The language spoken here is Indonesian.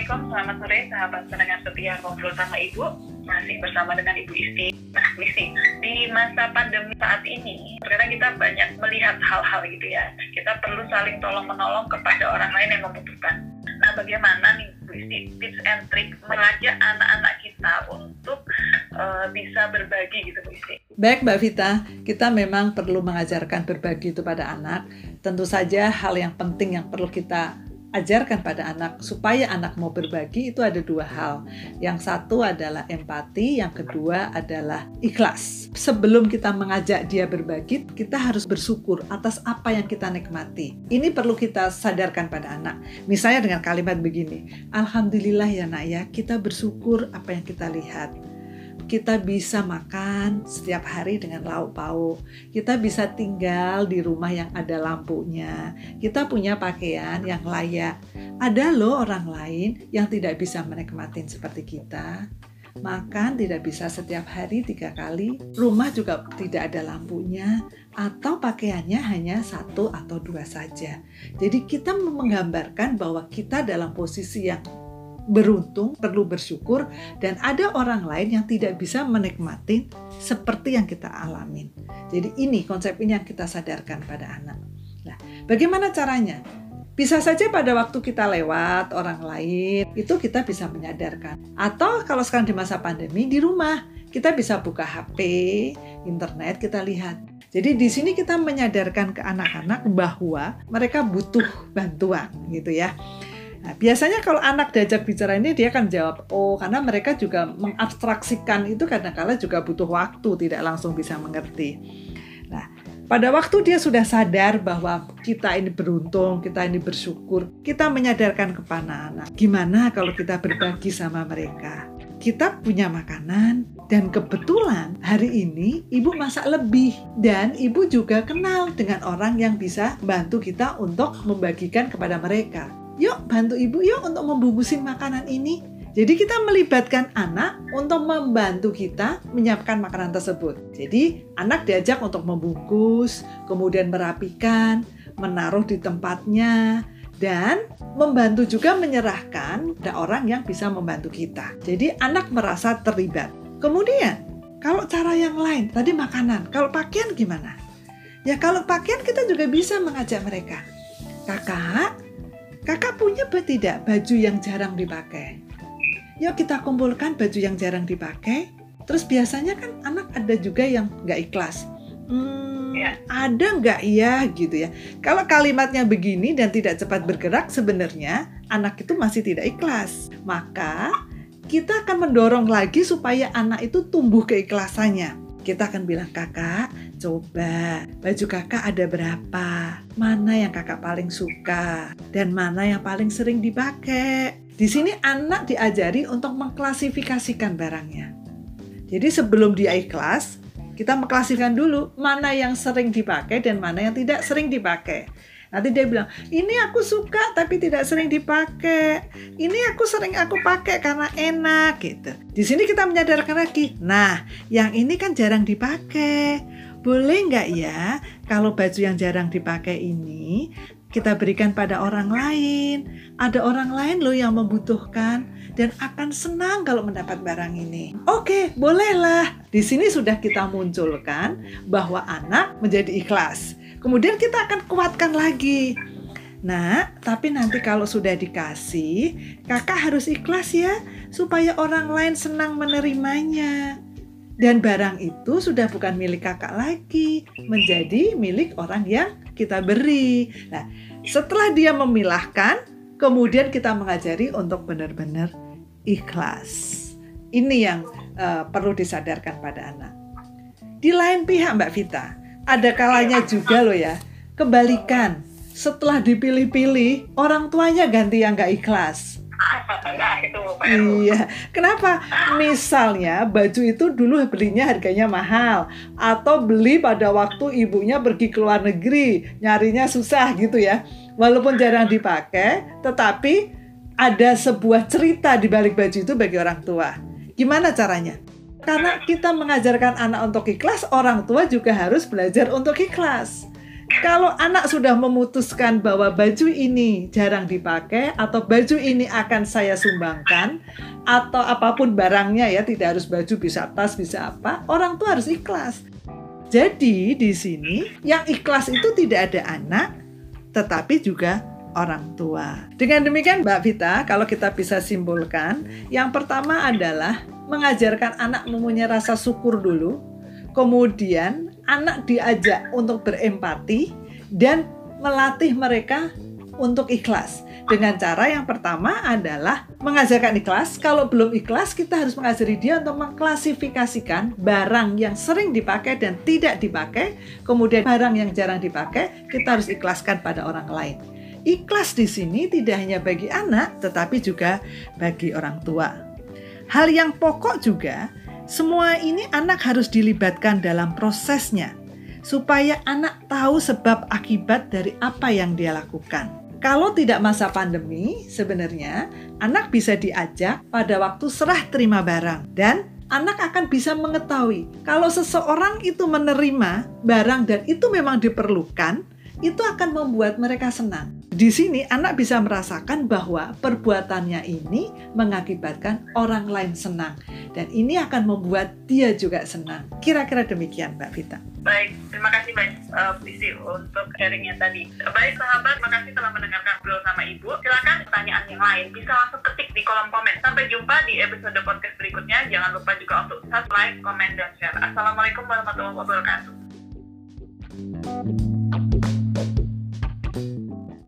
Assalamualaikum, selamat sore sahabat pendengar setia ngobrol sama Ibu. Masih bersama dengan Ibu Isti. Nah, Isti, di masa pandemi saat ini, ternyata kita banyak melihat hal-hal gitu ya. Kita perlu saling tolong-menolong kepada orang lain yang membutuhkan. Nah, bagaimana nih Bu Isti, tips and trick mengajak anak-anak kita untuk uh, bisa berbagi gitu Bu Isti? Baik Mbak Vita, kita memang perlu mengajarkan berbagi itu pada anak. Tentu saja hal yang penting yang perlu kita ajarkan pada anak supaya anak mau berbagi itu ada dua hal. Yang satu adalah empati, yang kedua adalah ikhlas. Sebelum kita mengajak dia berbagi, kita harus bersyukur atas apa yang kita nikmati. Ini perlu kita sadarkan pada anak. Misalnya dengan kalimat begini, Alhamdulillah ya nak ya, kita bersyukur apa yang kita lihat kita bisa makan setiap hari dengan lauk pauk. Kita bisa tinggal di rumah yang ada lampunya. Kita punya pakaian yang layak. Ada loh orang lain yang tidak bisa menikmati seperti kita. Makan tidak bisa setiap hari tiga kali, rumah juga tidak ada lampunya, atau pakaiannya hanya satu atau dua saja. Jadi kita menggambarkan bahwa kita dalam posisi yang beruntung, perlu bersyukur, dan ada orang lain yang tidak bisa menikmati seperti yang kita alamin. Jadi ini konsep ini yang kita sadarkan pada anak. Nah, bagaimana caranya? Bisa saja pada waktu kita lewat orang lain, itu kita bisa menyadarkan. Atau kalau sekarang di masa pandemi, di rumah, kita bisa buka HP, internet, kita lihat. Jadi di sini kita menyadarkan ke anak-anak bahwa mereka butuh bantuan gitu ya. Nah, biasanya kalau anak diajak bicara ini dia akan jawab oh karena mereka juga mengabstraksikan itu kadang-kala juga butuh waktu tidak langsung bisa mengerti. Nah, pada waktu dia sudah sadar bahwa kita ini beruntung, kita ini bersyukur, kita menyadarkan kepada anak, gimana kalau kita berbagi sama mereka? Kita punya makanan dan kebetulan hari ini ibu masak lebih dan ibu juga kenal dengan orang yang bisa bantu kita untuk membagikan kepada mereka yuk bantu ibu yuk untuk membungkusin makanan ini. Jadi kita melibatkan anak untuk membantu kita menyiapkan makanan tersebut. Jadi anak diajak untuk membungkus, kemudian merapikan, menaruh di tempatnya, dan membantu juga menyerahkan ada orang yang bisa membantu kita. Jadi anak merasa terlibat. Kemudian kalau cara yang lain, tadi makanan, kalau pakaian gimana? Ya kalau pakaian kita juga bisa mengajak mereka. Kakak, Kakak punya apa tidak baju yang jarang dipakai? Yuk kita kumpulkan baju yang jarang dipakai. Terus biasanya kan anak ada juga yang nggak ikhlas. Hmm, ya. ada nggak ya gitu ya? Kalau kalimatnya begini dan tidak cepat bergerak, sebenarnya anak itu masih tidak ikhlas. Maka kita akan mendorong lagi supaya anak itu tumbuh keikhlasannya. Kita akan bilang kakak, Coba, baju kakak ada berapa? Mana yang kakak paling suka? Dan mana yang paling sering dipakai? Di sini anak diajari untuk mengklasifikasikan barangnya. Jadi sebelum dia ikhlas, kita mengklasifikasikan dulu mana yang sering dipakai dan mana yang tidak sering dipakai. Nanti dia bilang, ini aku suka tapi tidak sering dipakai. Ini aku sering aku pakai karena enak gitu. Di sini kita menyadarkan lagi, nah yang ini kan jarang dipakai. Boleh nggak ya kalau baju yang jarang dipakai ini kita berikan pada orang lain. Ada orang lain loh yang membutuhkan dan akan senang kalau mendapat barang ini. Oke, bolehlah. Di sini sudah kita munculkan bahwa anak menjadi ikhlas. Kemudian kita akan kuatkan lagi. Nah, tapi nanti kalau sudah dikasih, kakak harus ikhlas ya, supaya orang lain senang menerimanya. Dan barang itu sudah bukan milik kakak lagi, menjadi milik orang yang kita beri. Nah, setelah dia memilahkan, kemudian kita mengajari untuk benar-benar ikhlas. Ini yang uh, perlu disadarkan pada anak. Di lain pihak, Mbak Vita, ada kalanya juga loh ya kebalikan setelah dipilih-pilih orang tuanya ganti yang gak ikhlas nah, iya. Kenapa? Misalnya baju itu dulu belinya harganya mahal atau beli pada waktu ibunya pergi ke luar negeri nyarinya susah gitu ya. Walaupun jarang dipakai tetapi ada sebuah cerita di balik baju itu bagi orang tua. Gimana caranya? Karena kita mengajarkan anak untuk ikhlas, orang tua juga harus belajar untuk ikhlas. Kalau anak sudah memutuskan bahwa baju ini jarang dipakai atau baju ini akan saya sumbangkan atau apa pun barangnya ya, tidak harus baju bisa tas bisa apa, orang tua harus ikhlas. Jadi di sini yang ikhlas itu tidak ada anak tetapi juga orang tua. Dengan demikian Mbak Vita, kalau kita bisa simpulkan, yang pertama adalah mengajarkan anak mempunyai rasa syukur dulu, kemudian anak diajak untuk berempati dan melatih mereka untuk ikhlas. Dengan cara yang pertama adalah mengajarkan ikhlas. Kalau belum ikhlas, kita harus mengajari dia untuk mengklasifikasikan barang yang sering dipakai dan tidak dipakai. Kemudian barang yang jarang dipakai, kita harus ikhlaskan pada orang lain. Ikhlas di sini tidak hanya bagi anak, tetapi juga bagi orang tua. Hal yang pokok juga, semua ini anak harus dilibatkan dalam prosesnya supaya anak tahu sebab akibat dari apa yang dia lakukan. Kalau tidak masa pandemi, sebenarnya anak bisa diajak pada waktu serah terima barang dan anak akan bisa mengetahui kalau seseorang itu menerima barang dan itu memang diperlukan, itu akan membuat mereka senang. Di sini anak bisa merasakan bahwa perbuatannya ini mengakibatkan orang lain senang dan ini akan membuat dia juga senang. Kira-kira demikian Mbak Vita. Baik, terima kasih banyak uh, Visi untuk sharingnya tadi. Baik sahabat, terima kasih telah mendengarkan beliau sama Ibu. Silakan pertanyaan yang lain bisa langsung ketik di kolom komen. Sampai jumpa di episode podcast berikutnya. Jangan lupa juga untuk subscribe, komen, dan share. Assalamualaikum warahmatullahi wabarakatuh.